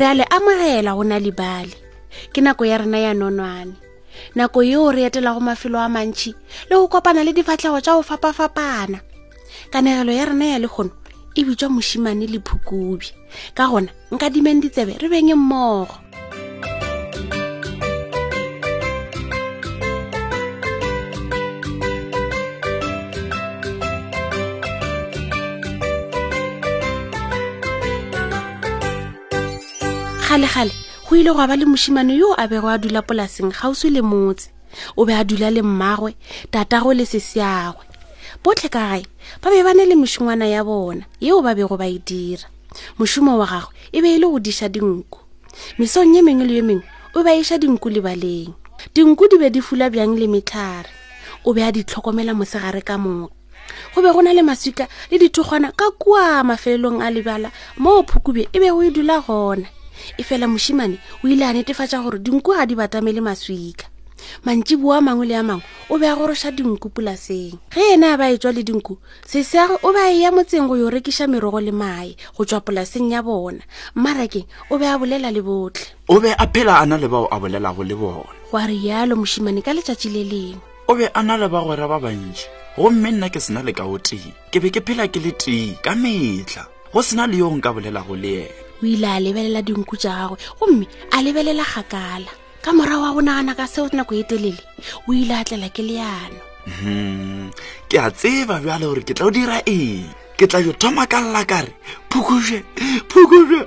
re a le amogela go na libale ke nako ya rena ya nonwane nako yeo re etelago mafelo a mantšhi le go kopana le difatlhego tša go fapa-fapana kanegelo ya rena ya lekgono e bitšwa mošimane le phukubi ka gona nka dimeng ditsebe re beng mmogo kgale-kgale go ile gwa ba le mošimane yo a bego a dula polaseng kgauswi le motse o be a dula le mmagwe tatago le seseagwe botlhe ka gae ba be ba ne le mešongwana ya bona yeo ba bego ba e dira mošomo wa gagwe e be e le go diša dinku mesong ye mengwe le yo mengwe o be a eša dinku lebaleng dinku di be di fula bjang le metlhare o be a di tlhokomela mosegare ka moka go be go na le maswika le dithokgwana ka kua mafelelong a lebala moo phukube e be go e dula gona e fela mošimane o ile a netefatša gore dinku ga di batamele maswika mantšiboa mangwe le a mangwe o be a goroša dinku polaseng ge ena a ba e tswa le dinku sesego o be a eya motseng go yo rekiša merogo le mae go tšwa polaseng ya bona mmarakeng o be a bolela le botlhe o be a phela a na le bao a bolelago le bona gwa rialo mošimane ka letšatši le lengwe o be a na le bagwera ba bantši gomme nna ke sena le ka o tee ke be ke phela ke le tee ka metlha go sena le yo nka bolelago le yena o ile a lebelela dinku tša gagwe gomme a lebelela gakala ka morago wa go nagana ka seo nako e telele o ile a tlela ke leano hmm, ke a tseba bjale gore ke tla o dira eng ke tla yo thoma ka lla kare phukuse phukuse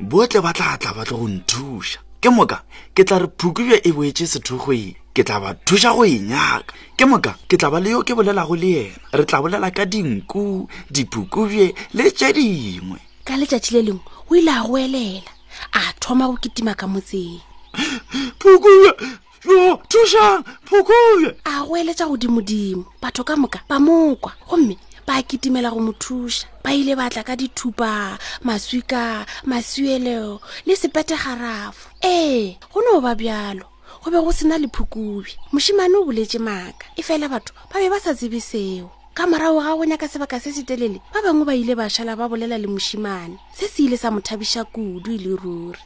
botle ba tla tla ba tlo go nthuša ke moka ke tla re phukuse e boetse sethogweng ke tla ba thuša go e nyaka ke moka ke tla ba le yo ke bolelago le yena re tla bolela ka dinku diphukuse le tše dingwe ka letšatši le lengwe o ile a goelela a thoma go kitima ka motseng phukuya yo thušang phukuya a goeletša godimodimo batho ka moka ba mokwa gomme ba kitimela go mo thuša ba ile ba tla ka dithupa maswika maswieleo le sepetegarafo ee go no ba bjalo go be go sena lephukubi mošimane o boletse maaka e fela batho ba be ba sa tsebe seo ka morago ga go nyaka sebaka se se telele ba bangwe ba ile ba šala ba bolela le mošimane se se ile sa mo thabiša kudu e le ruri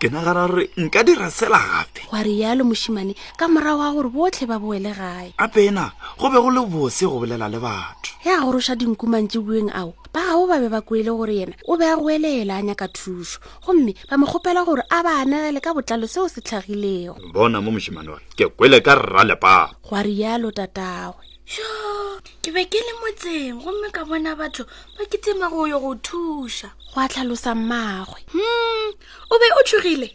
ke nagana gore nka dira sela gape wa rialo mošimane ka morago ga gore botlhe ba boele gae a pena go be go le bose go bolela le batho ya goroša dinkumantse bueng ao ba gago ba be ba kwele gore yena o be a go elela a nyaka thuso gomme ba mo kgopela gore a ba anegele ka botlalo seo se tlhagilego bona mo mošimane wa ke kwele ka rra lepago gwa rialo tatagwe jo ke be ke le motseng gomme ka bona batho ba ketsema go yo go thuša go a tlhalosa mmagwe hmm o be o tshogile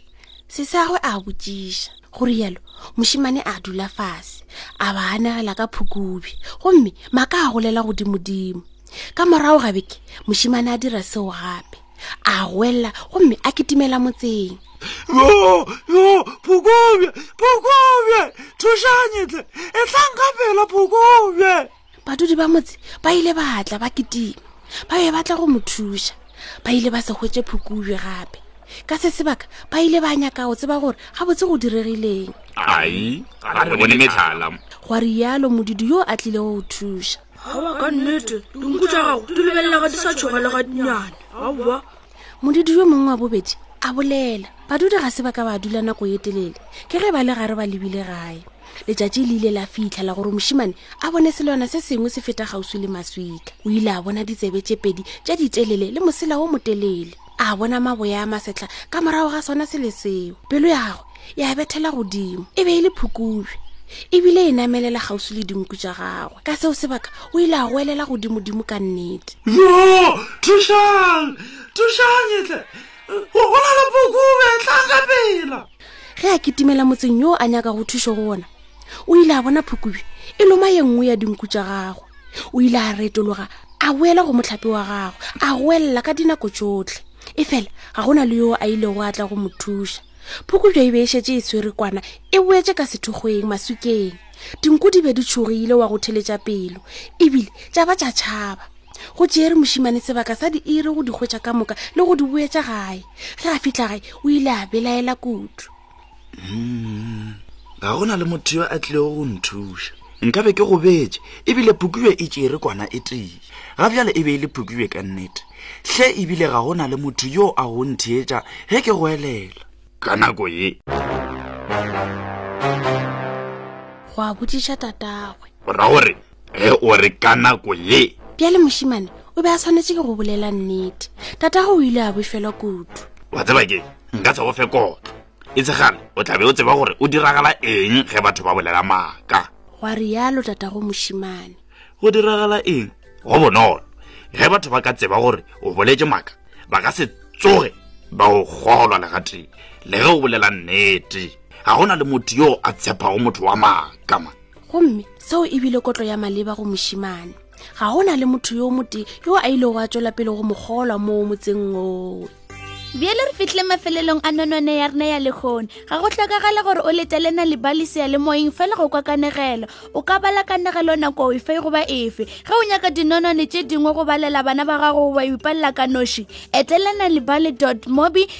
sesagwe a botšiša go rialo mošimane a dula fase a ba anegela ka phukubi gomme maka a golela godimodimo ka morago ga beke mošimane a dira seo gape a gwella gomme a kitimela motseng yo yo phokobje phokobje thušanyetle e tlang ka pela phokobje badudi ba motse ba ile ba tla ba kitima ba be ba tla go mo thuša ba ile ba se hwetse phokobje gape ka se sebaka ba ile ba nyaka go tseba gore ga botse go diregileng ai ga re bone metlhala gwa rialo modidi yo a tlile go thuša gaba ka nnete dinku tša gago di lebelela ga di sa tšhoga le ga dinyane gaowa modudi yo mongwe wa bobedi a bolela badudi ga se ba ka ba dula nako ye telele ke ge ba le gare ba lebile gae letšatši le ile la fitlha la gore mošimane a bone selwana se sengwe se feta kgauswi le maswika o ile a bona ditsebe tše pedi tša ditelele le mosela wo motelele a bona maboya a masetla ka morago ga sona se le seo pelo ya gagwe ya bethela godimo e be e le phukube ebile e namelela gausi le dinku tša gagwe ka seo sebaka o ile a goelela godimodimo ka nnete yo thušang thušang etle go bona le phukube tlang ka pela ge a kitimela motseng yo a nyaka go thušo go ona o ile a bona phukubi e loma ye nngwe ya dinku tša gagwe o ile a retologa a boela go motlhapi wa gagwe a goelela ka dinako tšotlhe e fela ga go na le yo a ilego a tla go mo thuša phukubjo e be e šetse e tshwere kwana e boetse ka sethokgweng masukeng dinku di be di tshogile wa go theletša pelo ebile tša ba tša tšhaba go tšeere mošimane sebaka sa diiri go di hwetša ka moka le go di boetša gae ge a fitlha gae o ile a belaela kudu hmm, ga go na le motho yo a tlilego go nthuša nkabe ke go betse ebile phukiwe e tšere kwana e tee ga bjale e be e le phukiwe ka nnete hle ebile ga go na le motho yo a go ntheetša ge ke go elela ka nako ye go a botšiša tatagwe go ra gore ge o re ka nako ye bjale mošimane o be a tshwanetse ke go bolela nnete tatago o ile a bofelwa kudu wa tseba ke nka tswa go fe kotlo e tshegale o tlabe o tseba gore o diragala eng ge batho ba bolela maaka gwa rialo tatago mošimane go diragala eng go bonolo ge batho ba ka tseba gore o boletse maaka ba ka se tsoge ba go golwa legateng le ge o bolela nnete ga go na le motho yo a tshepago motho wa maaka man gomme seo e bile kotlo ya maleba go mošimane ga go na le motho yo mote yo a ile go a tswela pele go mogolwa moo motseng oo bjale re fitlhile mafelelong a nonone ya rena ya lekgone ga go tlhokagale gore o letelena lebalise ya le moyeng fela go kwa kanegelo o ka bala kanegelo nako efe goba efe ge o nyaka dinonone tše dingwe go balela bana ba gago goba ipalela ka noši etelena lebale dot mobi